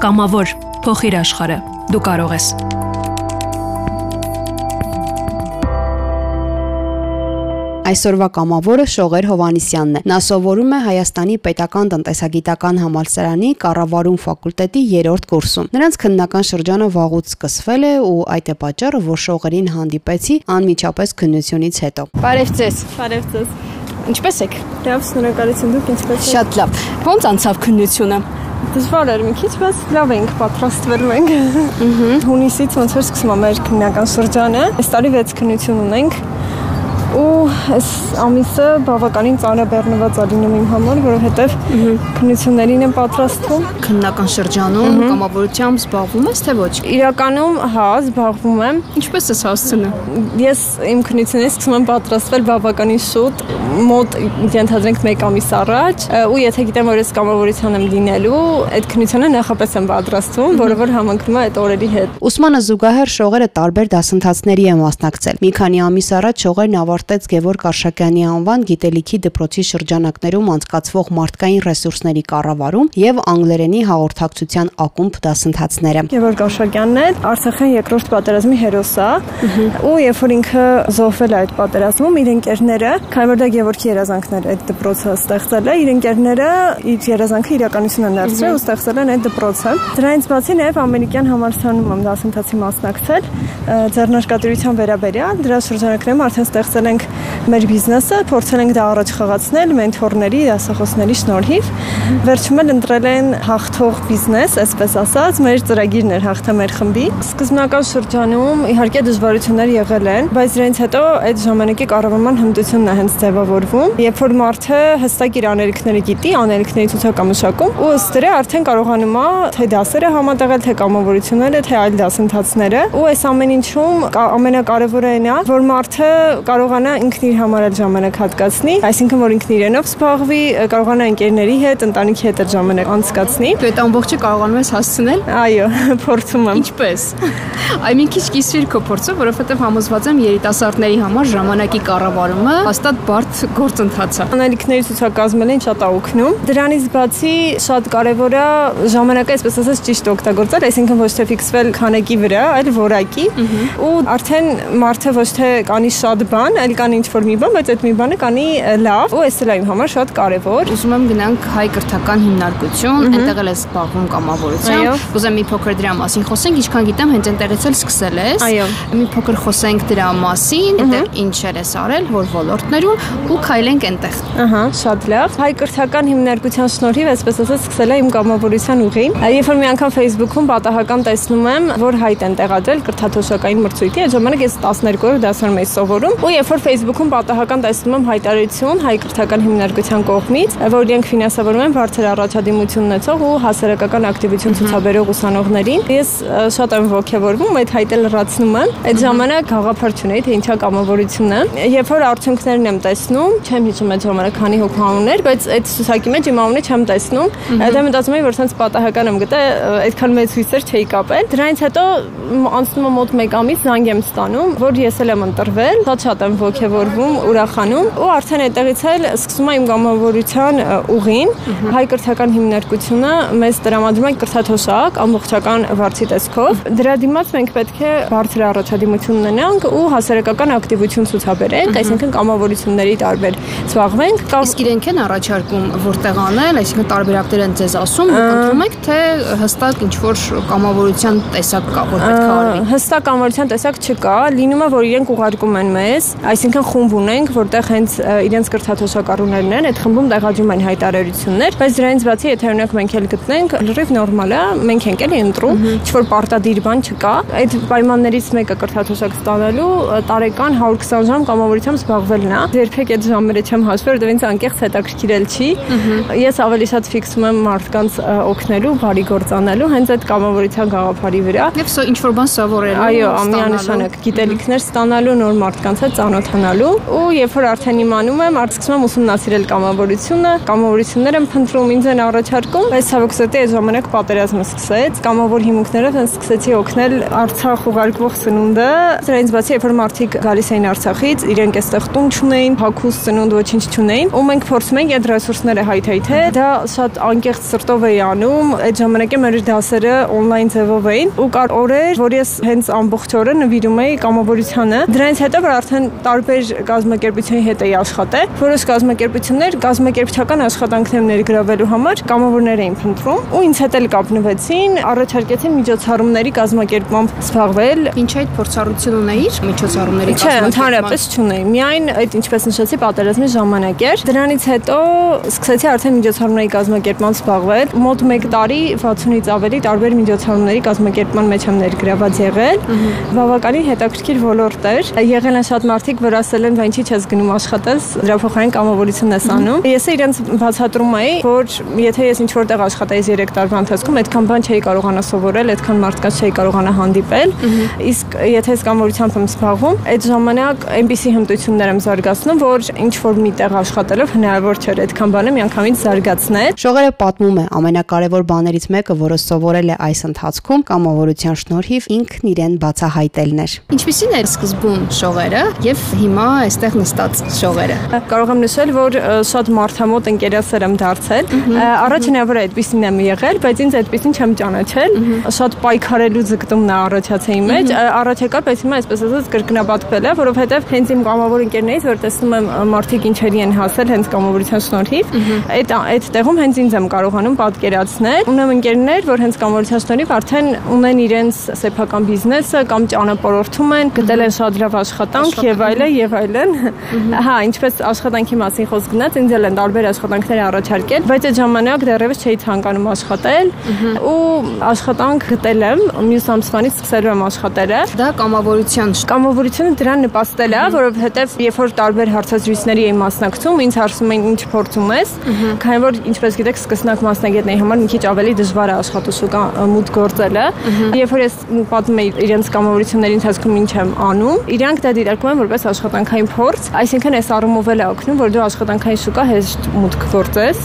Կամավոր փոխիր աշխարհը։ Դու կարող ես։ Այսօրվա կամավորը Շողեր Հովանիսյանն է։ Նա սովորում է Հայաստանի Պետական տնտեսագիտական համալսարանի կառավարում ֆակուլտետի 3-րդ կուրսում։ Նրանց քննական շրջանը վաղուց սկսվել է ու այդ է պատճառը, որ Շողերին հանդիպեցի անմիջապես քննությունից հետո։ Բարև ձեզ։ Բարև ձեզ։ Ինչպե՞ս եք։ Լավ, շնորհակալություն դուք ինչպե՞ս եք։ Շատ լավ։ Ոնց անցավ քննությունը։ Դժվար էր մի քիչ, բայց լավ ենք պատրաստվել մենք։ Հունիսից ոնց որ սկսում է մեր քննական շրջանը։ Այս տարի 6 քննություն ունենք ու այս ամիսը բավականին ծանրաբեռնված է լինում իմ համար, որովհետև քննություններին եմ պատրաստվում։ Քննական շրջանում կամավորությամբ զբաղվում ես թե ոչ։ Իրականում հա, զբաղվում եմ։ Ինչպես ես հասցնում։ Ես իմ քննությունից սկսում եմ պատրաստվել բավականին շուտ, մոտ ենթադրենք 1 ամիս առաջ, ու եթե գիտեմ, որ ես կամավորության եմ լինելու, այդ քննությունը նախապես եմ պատրաստվում, որը որ համընկնում է այդ օրերի հետ։ Ուսմանը զուգահեռ Շողերը տարբեր դասընթացների է մասնակցել։ Մի քանի ամիս առաջ Շողերն ավարտեց Գևորգ Արշակյանի անվան գիտելիքի դպրոցի շրջանակներում անցկացվող մարդկային ռեսուրսների կառավարում եւ անգլերենի հաղորդակցության ակումբ դասընթացները։ Գևորգ Արշակյանն է Արցախյան երկրորդ պատերազմի հերոսա, ու երբ որ ինքը զոհվել է այդ պատերազմում, իր ընկերները, քանի որ դա Գևորգի երազանքն էր այդ դպրոցը ստեղծել է, իր ընկերները իր երազանքը իրականություն են դարձրել ու ստեղծել են այդ դպրոցը։ Դրանից բացի նաև ամերիկյան համալսարանում եմ դասընթացի մասնակցել ձեռնարկատիրության վերաբերյալ, դրա շրջանակներում արդեն ստեղծել ենք մեր բիզնեսը, փորձել ենք դա առաջ խաղացնել մենթորների, դասախոսների շնորհիվ։ Վերջում էլ ընտրել են հաղթող բիզնես, այսպես ասած, մեր ծրագիրն էր հաղթը մեր խմբի։ Սկզբնական շրջանում իհարկե դժվարություններ եղել են, բայց դրանից հետո այդ ժամանակի կառավարման հմտությունն է հենց ձևավորվում, երբ որ մարդը հստակ իր անելիքները գիտի, անելիքների ցուցակամշակում ու ըստ դրա արդեն կարողանում է թե դասերը համատեղել, թե կամավորությունները, թե այլ դասընթացները։ Ու այս ամեն ինչում ամենակարևորը այն է, որ մարդը կարողանա ինքն իր համար էլ ժամանակ հատկացնի, այսինքն որ ինքն իրենով զբաղվի, կարողանա ընկերների հետ, ընտանիքի հետ էլ ժամանակ անցկացնի։ Դու այդ ամբողջը կարողանում ես հասցնել։ Այո, փորձում եմ։ Ինչպես։ Այ մի քիչ կիսվիր քո փորձը, որովհետև համոզված եմ երիտասարդների համար ժամանակի կառավարումը հաստատ բարդ գործընթաց է։ Անալիքների ցուցակազմելին շատ է օգնում։ Դրանից բացի շատ կարևոր է ժամանակը, այսպես ասած, ճիշտ օգտագործել, այսինքն ոչ թե ֆիքսվել քանակի վրա, այլ որակի։ Ու արդեն մարդը ոչ թե կանի շատ բան, այլ կանի ինչ-որ մի բան, բայց այդ մի բանը կանի լավ, ու էս էլ իմ համար շատ կարևոր։ Ուզում եմ գնանք հայ կրթական հիմնարկություն, այնտեղ էլ ես զբաղվում կամավորությամբ։ Կուզեմ մի փոքր դրա մասին խոսենք, ինչքան գիտեմ, հենց այնտեղից էլ սկսել ես։ Այո։ Մի փոքր խոսենք դրա մասին, այնտեղ ինչեր ես արել, որ ոլորտներում ու քայլենք այնտեղ։ Ահա, շատ լավ։ Հայ կրթական հիմնարկության շնորհիվ, այսպես ասած, սկսել եմ կամավորության ուղին։ Երբ որ մի անգամ Facebook-ում պատահական տեսնում եմ, որ հայտ են տեղադրել կրթաթոշակային մրցույթի, այդ ժամանակ ես 12-րդ դասարանում էի սովորում, ու երբ որ Facebook-ում պատահական տեսնում եմ հայտարարություն հայ կրթական հիմնարկության կողմից, որ իրենք ֆինանսավորում են բարձր առաջադիմություն ունեցող ու հասարակական ակտիվություն ցուցաբերող ուսանողներին, ես շատ եմ ողջավորվում, այդ հայտը լրացնում եմ։ Այդ ժամանակ գաղափար չունեի, թե ինչա կամավորությունը։ Երբ որ արդյունքներն եմ տեսնում, չեմ հիշում այդ ժամանակ քանի հոգու անուններ, բայց այդ ցուցակի մեջ իմ անունը չեմ տեսնում։ Դա մտածում եմ, որ ցած պատահական եմ գտե, այդքան մեծ հույսեր չէի կապել։ Դրանից հետո անցնում է մոտ 1 ամիս զանգ եմ ստանում, որ ես էլ եմ ընտրվել, շատ շատ եմ ողջավորվում, ուրախանում ու արդեն այդտեղից էլ սկսում է իմ գամավորության ուղին։ Հայ կրթական հիմնարկությունը մեզ տրամադրում է կրթաթոշակ ամբողջական վարձի տեսքով։ Դրա դիմաց մենք պետք է բարձր առաջադիմություն ունենանք ու հասարակական ակտիվություն ցուցաբերենք, այսինքն կամավորությունների տարբեր զբաղվենք։ Իսկ իրենք են առաջարկում որտեղ անել, այսինքն տարբերակներ են ձեզ ասում, ու ընտրում եք թե հստակ ինչ որ կամավորության տեսակ կա, որ պետք է արվի։ Հստակ կամավորության տեսակ չկա, լինում է որ իրենք ուղարկում են մեզ, այսինքն խումբ ունենք, որտեղ հենց իրենց կրթաթոշակառուներն են, այդ խմբում տեղադրում են հայտարարություններ, բայց դրանից բացի եթե օրինակ մենք էլ գտնենք, լրիվ նորմալ է, մենք ենք էլի ընտրում, ինչ որ պարտադիր բան չկա։ Այդ պայմաններից մեկը կրթաթոշակ ստանալու տարեկան 120 ժամ կամավորությամբ զբաղվելն է։ Երբեք այդ ժամերը չեմ հաշվել, որտեղ ինձ անկեղծ հետաքրքիրել չի։ Ես ավելի շատ ֆիքսում եմ մարդկանց օգնելու, բարի գործանելու հենց այդ կամավորության գաղափարի վրա։ Եվ ինչ որ բան սովորելու։ Այո, ամենանշանակ գիտելիքներ ստանալու, նոր մարդկանց հետ ծանոթանալու։ ու երբ որ արդեն իմանում եմ, սկսում եմ ուսումնասիրել կամավորությունը, կամավորություններ եմ փնտրում, ինձ են առաջարկում, բայց ցավոք սրտի այդ ժամանակ պատերազմը սկսեց։ Կամավոր հիմունքներով են սկսեցի օգնել Արցախ ուղարկվող սնունդը։ Դրանից բացի, երբ որ մարդիկ գալիս էին Արցախից, իրենք այստեղ տուն չունեին, հակուս սնունդ ոչինչ չունեին, ու մենք փորձում ենք այդ ռեսուրսները հայթայթել։ Դա շատ անկեղծ սրտով էի անում։ Այդ ժամանակ մեր դասերը on-line ձևով էին ու կար օրեր, որ ես հենց ամբողջ օրը նվիրում էի կամավորությանը։ Դրանից հետո որ արդեն տարբեր կազմակերպությունների հետ էի աշխատել, որոշ կազմակերպություններ կազմակերպչական աշխատանքներ ներգրավելու համար կամավորներ էին փնտրում ու ինձ հետ էլ կապնվեցին, առաջարկեցին միջոցառումների կազմակերպմամբ զբաղվել։ Ինչ այդ փորձառություն ունեիր միջոցառումների Չէ, ընդհանրապես չունեի։ Միայն այդ ինչպես նշեցի, պատերազմի ժամանակ էր։ Դրանից հետո սկսեցի արդեն միջոցառումների կազմակերպման զբաղվել։ Մոտ 1 տարի 60-ից ավելի տարբեր միջոցառումների կազմակերպման մեջ եմ ներգրաված եղել։ Բավականին հետաքրքիր ոլորտ էր։ Եղել են շատ մարդիկ, որ ասել են, «Վայնչի չես գնում աշխատես, դրա փոխարեն կամավորություն ես անում»։ Ես իրենց բացատրում էի, որ եթե ես ինչ որտեղ աշխատեի 3 տարվա ընթացքում, այդքան բան չէի կարողանա սովորել, այդքան մարդկանց չէի կարողանա հանդիպել։ Իսկ եթե ես կամավորությամբ եմ զբաղվում, այդ ժամանակ այնպիսի հմտություններ եմ զարգացնում, որ ինչ որ միտեղ աշխատելով հնարավոր չէր այդքան բանը միանգամից զարգացնել։ Շողերը պատմում է ամենակարևոր բաներից մեկը, որը սովորել է այս ընթացքում կամավորության շնորհիվ ինքն իրեն բացահայտելն էր։ Ինչպիսին էր սկզբում շողերը եւ հիմա այստեղ նստած շողերը։ Կարող եմ նշել, որ շատ մարդամոտ ընկերասեր եմ դարձել։ Առաջին հերթ այդպեսին եմ եղել, բայց ինձ այդպեսին չեմ ճանաչել։ Շատ պայքարելու ձգտումն է առաջացել իմ մեջ։ Առաջ եկա, բայց հիմա այսպես ասած կրկնապատկվել է, որովհետեւ հենց իմ կամավոր ընկերներից, որ տեսնում եմ մարդիկ ինչերի են հասել հենց կամավորության շնորհիվ, այդ այդ տեղում հենց ինձ եմ կարողանում պատկերացնել։ Ունեմ ընկերներ, որ հենց կամավորության շնորհիվ արդեն ունեն իրենց սեփական բիզնեսը կամ ճանապարհորդում են, գտել են շատ լավ աշխատանք եւ այլն եւ այլն։ Հա, ինչպես աշխատանքի մասին խոսք գնաց, ինձ էլ են տարբեր աշխատանքներ առաջարկել, բայց այդ ժամանակ դեռևս չէի ցանկանում աշխատել ու աշխատանք գտել եմ, մյուս ամսվանից սկսելու եմ աշխատելը։ Դա կամավորության Կամավորությունը դրան նպաստել է, որովհետեւ երբ որ տարբեր հարցազրույցների էի մասնակցում, ինձ հարցում էին ինչ փորձում ես, քանի որ ինչպես գիտեք, սկսնակ մասնագետների համար մի քիչ ավելի դժվար է աշխատուշուկա մուտք գործելը։ Երբ որ ես պատմում էի իրենց կամավորությունների ընթացքում ինչ եմ անում, իրանք դա դիտարկում են որպես աշխատանքային փորձ, այսինքն այս առումով էլ է օգնում, որ դու աշխատանքային շուկա հեշտ մուտք գործես։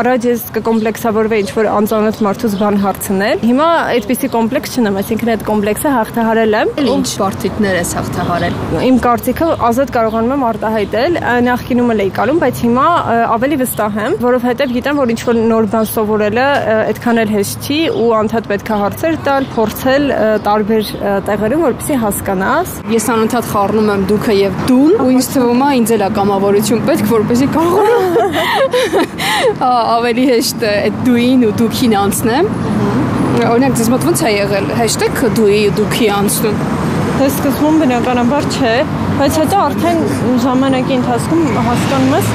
Առաջ ես կկոմպլեքսավորվեի ինչ որ անծանոթ մարդուց բան հարցնել։ Հիմա այդպիսի կոմպլեքս չունեմ, այսինքն այդ կոմպլեքսը հաղթահարել եմ։ ինչ բարդություններ ես հաղթահարել։ Իմ կարծիքը ազատ կարողանում եմ արտահայտել, նախկինում էլ էի կալում, բայց հիմա ավելի վստահ եմ, որովհետև գիտեմ, որ ինչ որ նոր բան սովորելը այդքան էլ հեշտ չի ու անդադ պետք է հարցեր տալ, փորձել տարբեր տեղերում, որպեսզի հասկանաս։ Ես անընդհատ խառնում եմ դուքը եւ դուն ու ինձ թվում է ինձ էլ է կամավորություն պետք, որպեսզի կարողանամ ավելի հեշտ այդ դուին ու դուքին անցնեմ։ Օրինակ, ձեզ մոտ ո՞նց է եղել։ դուի ու դուքի անցնում։ Դե սկզբում բնականաբար չէ, բայց հետո արդեն ժամանակի ընթացքում հասկանում ես,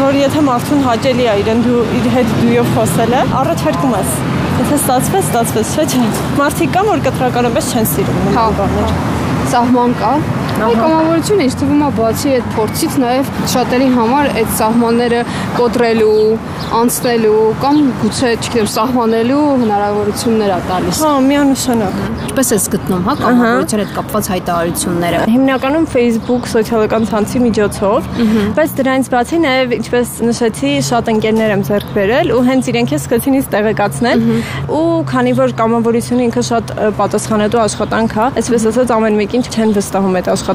որ եթե մարդուն հաճելի է իրեն դու իր հետ դույով խոսելը, առաջարկում ես։ Եթե ստացվեց, ստացվեց, չէ՞ չէ։ Մարդիկ կան, որ կտրականապես չեն սիրում Հա, բաներ։ Սահման կա, Այ կամավորությունը ինձ թվում է բացի այդ փորձից նաև շատերի համար այդ սահմանները կոտրելու, անցնելու կամ գուցե, չգիտեմ, սահմանելու հնարավորություններ է տալիս։ Հա, միանշանակ։ Ինչպես ես գտնում, հա, կամավորության հետ կապված հայտարարությունները։ Հիմնականում Facebook սոցիալական ցանցի միջոցով, բայց դրանից բացի նաև ինչպես նշեցի, շատ ընկերներ եմ ձեռք բերել ու հենց իրենք էլ սկսեցին ինձ տեղեկացնել ու քանի որ կամավորությունը ինքը շատ պատասխանատու աշխատանք է, այսպես ասած ամեն մեկին չեն վստահում այդ աշխատանքը։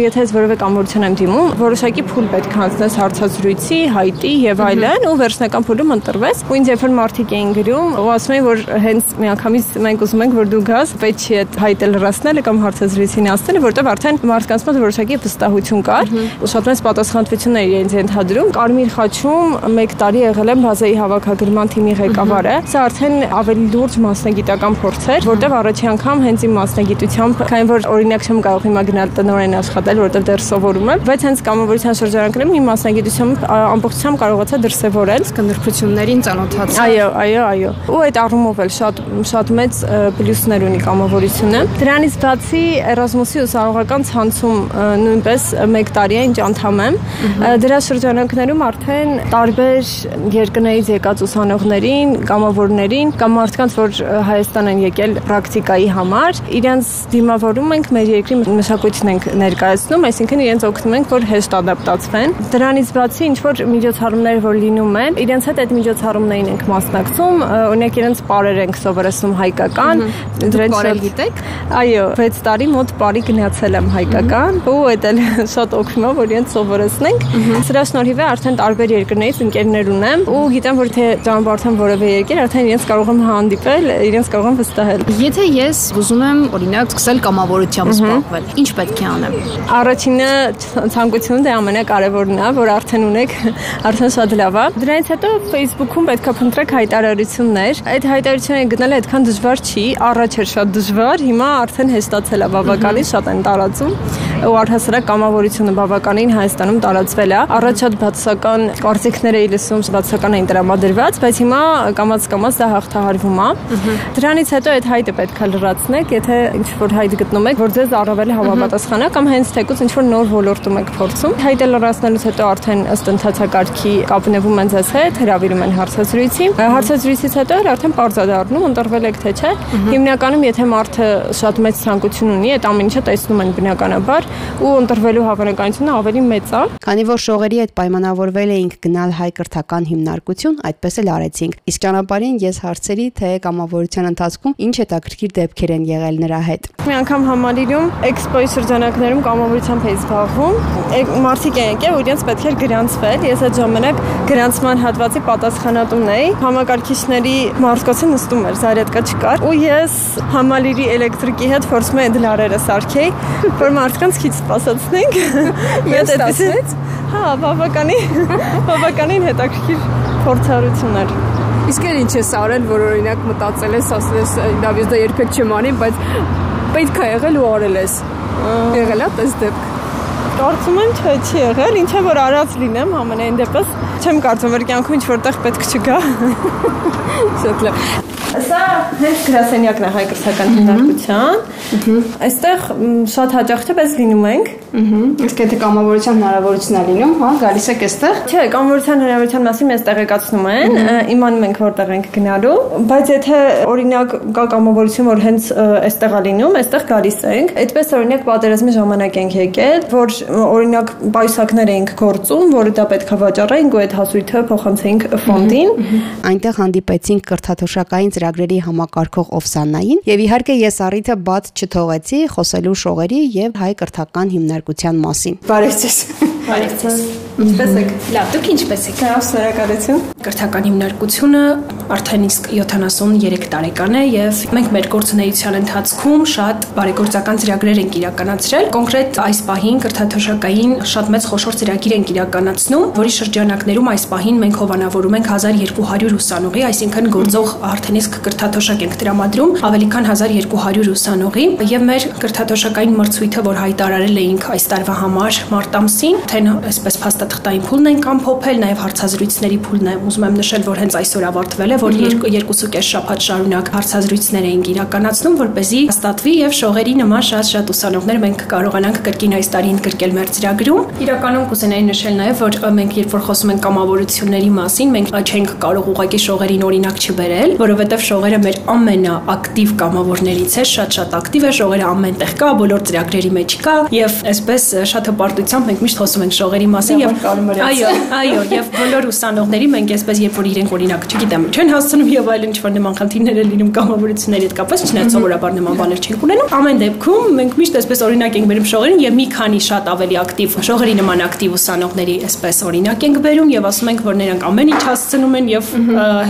Եթե ես որևէ կամավորության եմ դիմում, որոշակի փուլ պետք է անցնես հարցազրույցի, հայտի եւ այլն, ու վերջնական փուլում ընտրվես։ Ու ինձ երբ որ մարդիկ էին գրում, ու ասում էին, որ հենց միանգամից մենք ուզում ենք, որ դու գաս, պետք չի այդ հայտը լրացնելը կամ հարցազրույցին անցնելը, որտեղ արդեն մարդկանց մոտ որոշակի վստահություն կար։ Ու շատ մեծ պատասխանատվություններ իրենց ընդհանրում։ Կարմիր խաչում 1 տարի եղել եմ բազայի հավաքագրման թիմի ղեկավարը։ Սա արդեն ավելի լուրջ մասնագիտական փորձ էր, որտեղ առաջի անգամ հենց իմ մասնագիտությամբ, քանի որ օրինակ չեմ կարող հիմա գնալ տնօրեն աշխատել, որովհետև դեռ սովորում եմ, բայց հենց կամավորության շրջանակներում իմ մասնագիտությամբ ամբողջությամբ կարողացա դրսևորել կնդրություններին ծանոթացա։ Այո, այո, այո։ Ու այդ առումով էլ շատ շատ մեծ պլյուսներ ունի կամավորությունը։ Դրանից բացի Erasmus-ի ուսանողական ցանցում նույնպես 1 տարի է ինչ անդամ եմ։ Դրա շրջանակներում արդեն տարբեր երկրներից եկած ուսանողներին, կամավորներին կամ մարդկանց, որ Հայաստան են եկել պրակտիկայի համար, իրենց դիմավորում ենք մեր երկրի մշակույթն ենք ներկայացնում, այսինքն իրենց օգնում ենք, որ հեշտ ադապտացվեն։ Դրանից բացի ինչ որ միջոցառումներ որ լինում են, իրենց հետ այդ միջոցառումներին ենք մասնակցում, օրինակ իրենց բարեր ենք սովորեցնում հայկական, դրանից շատ գիտեք։ Այո, 6 տարի մոտ բարի գնացել եմ հայկական, ու այդ էլ շատ օգնում է, որ իրենց սովորեցնենք։ Սրա շնորհիվ է արդեն տարբեր երկրներից ընկերներ ունեմ ու գիտեմ, որ թե ճանապարհորդեմ որևէ երկիր, արդեն իրենց կարող եմ հանդիպել, իրենց կարող եմ վստահել։ Եթե ես ուզում եմ օրինակ սկսել կամավորությամբ զբաղվել, ինչ պետք է անեմ։ Առաջինը ցանկությունը դե ամենակարևորն է, որ արդեն ունեք, արդեն շատ լավ է։ Դրանից հետո Facebook-ում պետքա փնտրեք հայտարարություններ։ Այդ հայտարարությունները գտնելը այդքան դժվար չի, առաջ էր շատ դժվար, հիմա արդեն հեստացել է բավականին, շատ են տարածում ու առհասարակ կամավորությունը բավականին Հայաստանում տարածվել է։ Առաջ շատ բացական կարծիքներ էի լսում, բացական էին տրամադրված, բայց հիմա կամած-կամած դա հաղթահարվում է։ Դրանից հետո այդ հայտը պետք է լրացնեք, եթե ինչ որ հայտ գտնում եք, որ ձեզ առավել հավատացխանա կամ հենց թեկուզ ինչ որ նոր ոլորտում եք փորձում։ Հայտը լրացնելուց հետո արդեն ըստ ընթացակարգի կապնվում են ձեզ հետ, հրավիրում են հարցազրույցի։ Հարցազրույցից հետո արդեն բարձրադառնում, ընտրվել եք թե չէ։ Հիմնականում եթե մարդը շատ մեծ ցանկություն ունի, այդ ամեն ինչը տեսնում են բնականաբար ու ընտրվելու հավանականությունը ավելի մեծ է։ Քանի որ շողերի հետ պայմանավորվել էինք գնալ հայ կրթական հիմնարկություն, այդպես էլ արեցինք։ Իսկ ճանապարհին ես հարցերի, թե կամավորության ընթացքում ինչ հետաքրքիր դեպքեր են եղել նրա հետ։ Մի անգամ համալիրում էքսպոյի շրջանակներում կամավորությամբ էի զբաղվում։ Մարդիկ են եկել, իրենց պետք էր գրանցվել։ Ես այդ ժամանակ գրանցման հատվածի պատասխանատուն էի։ Համակարգիչների մարդկոցը նստում էր, զարյատկա չկար, ու ես համալիրի էլեկտրիկի հետ փորձում եմ դլարերը սարքեի, որ մարդկանց քիչ սպասացնենք։ Ես ստացվեց։ Հա, բավականին բավականին հետաքրքիր փորձառություն էր։ Իսկ ինչ ես արել, որ օրինակ մտածել ես, ասել ես, լավ, ես դա երբեք չեմ անի, բայց պետք է եղել ու արել ես։ Եղել է դες դեպք։ Կարծում եմ չէ, չի եղել, ինչը որ արած լինեմ ամենայն դեպս, չեմ կարծում որ կյանքում ինչ որտեղ պետք չգա։ Շատ լավ։ Սա հենց գրասենյակն է հայ կրթական հիմնարկության։ Այստեղ շատ հաճախ չէ, բայց լինում ենք։ Իսկ եթե կամավորության հնարավորություն է լինում, հա, գալիս եք այստեղ։ Չէ, կամավորության հնարավորության մասին մեզ տեղեկացնում են, իմանում ենք որտեղ ենք գնալու, բայց եթե օրինակ կա կամավորություն, որ հենց այստեղ է լինում, այստեղ գալիս ենք։ Այդպես օրինակ պատերազմի ժամանակ ենք եկել, որ օրինակ պայուսակներ էինք գործում, որը դա պետք է վաճառեինք ու այդ հասույթը փոխանցեինք ֆոնդին։ Այնտեղ հանդիպեցինք կրթաթոշակային ծրագրերի համակարգող Օվսաննային եւ իհարկե ես առիթը բաց չթողեցի խոսելու շողերի եւ հայ կրթական հիմնարկության մասին։ Բարև ձեզ։ Բարև ձեզ։ Ինչպե՞ս եք։ Լավ, դուք ինչպե՞ս եք։ Լավ, շնորհակալություն։ Կրթական հիմնարկությունը արդեն իսկ 73 տարեկան է եւ մենք մեր գործունեության ընթացքում շատ բարեգործական ծրագրեր ենք իրականացրել։ Կոնկրետ այս պահին կրթաթոշակային շատ մեծ խոշոր ծրագիր ենք իրականացնում, որի շրջանակներում այս պահին մենք հովանավորում ենք 1200 ուսանողի, այսինքն գործող արդեն իսկ կրթաթոշակ ենք տրամադրում ավելի քան 1200 ուսանողի եւ մեր կրթաթոշակային մրցույթը, որ հայտարարել էինք այս տարվա համար մարտ ամսին, թե այսպես փաստաթղթային փուլն ենք ամփոփել, նաեւ հարցազրույցների փուլն է ուզում եմ նշել, որ հենց այսօր ավարտվել է, որ երկուսուկես շաբաթ շարունակ հարցազրույցներ էինք իրականացնում, որ เป զի ստատվի եւ շողերի նման շատ-շատ ուսանողներ մենք կարողանանք կրկին այս տարի ընդգրկել մեր ծրագրում։ Իրականում կուզենայի նշել նաեւ, որ մենք երբ որ խոսում ենք կամավորությունների մասին, մենք չենք կարող ուղղակի շողերին օրինակ չբերել, որովհետեւ շողերը մեր ամենաակտիվ կամավորներից է, շատ-շատ ակտիվ է, շողերը ամեն տեղ կա, բոլոր ծրագրերի մեջ կա եւ այսպես շատ հպարտությամբ մենք միշտ խոսում ենք շողերի մասին եւ այո, այո, եւ բոլոր ուսանողների մենք այսպես երբ որ իրենք օրինակ, չգիտեմ, չեն հասցնում եւ այլ ինչ որ նման խնդիրներ են լինում կամավորությունների հետ կապված, չնայած սովորաբար նման բաներ չենք ունենում։ Ամեն դեպքում մենք միշտ այսպես օրինակ ենք բերում շողերին եւ մի քանի շատ ավելի ակտիվ շողերի նման ակտիվ ուսանողների այսպես օրինակ ենք բերում եւ ասում ենք, որ նրանք ամեն ինչ հասցնում են եւ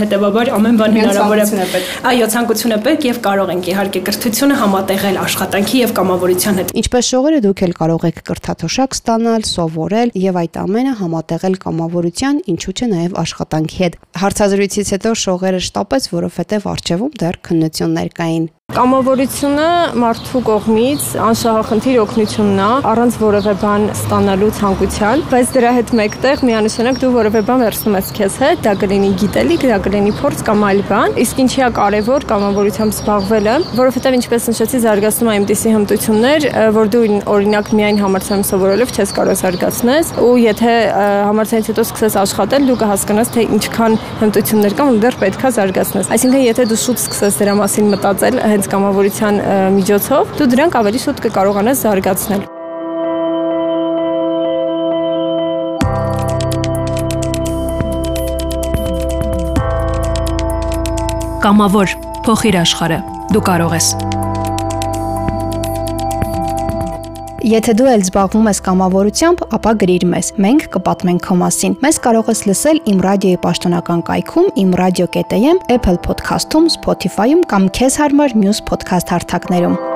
հետեւաբար ամեն բան հնարավոր է։ Այո, ցանկություն է պետք եւ կարող ենք իհարկե կրթությունը համատեղել աշխատանքի եւ կամավորության հետ։ Ինչպես շողերը դուք էլ կարող եք կրթաթոշակ ստանալ, սովորել եւ այդ ամենը համատեղել կամավորության, ինչու՞ չէ նաեւ աշխատանքի հետ։ Հարցազրույցից հետո շողերը շտապեց, որովհետեւ արժևում դեռ քննություններ կային։ Կամավորությունը մարդու կողմից անշահախնդիր օգնությունն է առանց որևէ բան ստանալու ցանկության, բայց դրա հետ մեկտեղ միանշանակ դու որևէ բան վերցնում ես քեզ հետ, դա կլինի գիտելիք, դա կլինի փորձ կամ այլ բան։ Իսկ ինչի է կարևոր կամավորությամբ զբաղվելը, որովհետև ինչպես նշեցի, զարգացնում է այնպիսի հմտություններ, որ դու օրինակ միայն համալսարանում սովորելով չես կարող զարգացնես, ու եթե համալսարանից հետո սկսես աշխատել, դու կհասկանաս, թե ինչքան հմտություններ կան, ու դեռ պետքա զարգացնես։ Այսինքն, եթե դու շուտ սկսես դրա մասին մտածել, իրենց կամավորության միջոցով, դու դրանք ավելի շուտ կկարողանաս զարգացնել։ Կամավոր փոխիր աշխարհը։ Դու կարող ես։ Եթե դու էլ զբաղվում ես կամավորությամբ, ապա գրիր մեզ։ Մենք կպատմենք քո մասին։ Մեզ կարող ես լսել Իմ ռադիոյի պաշտոնական կայքում imradio.am, Apple Podcast-ում, Spotify-ում կամ քեզ հարմար մյուս podcast հարթակներում։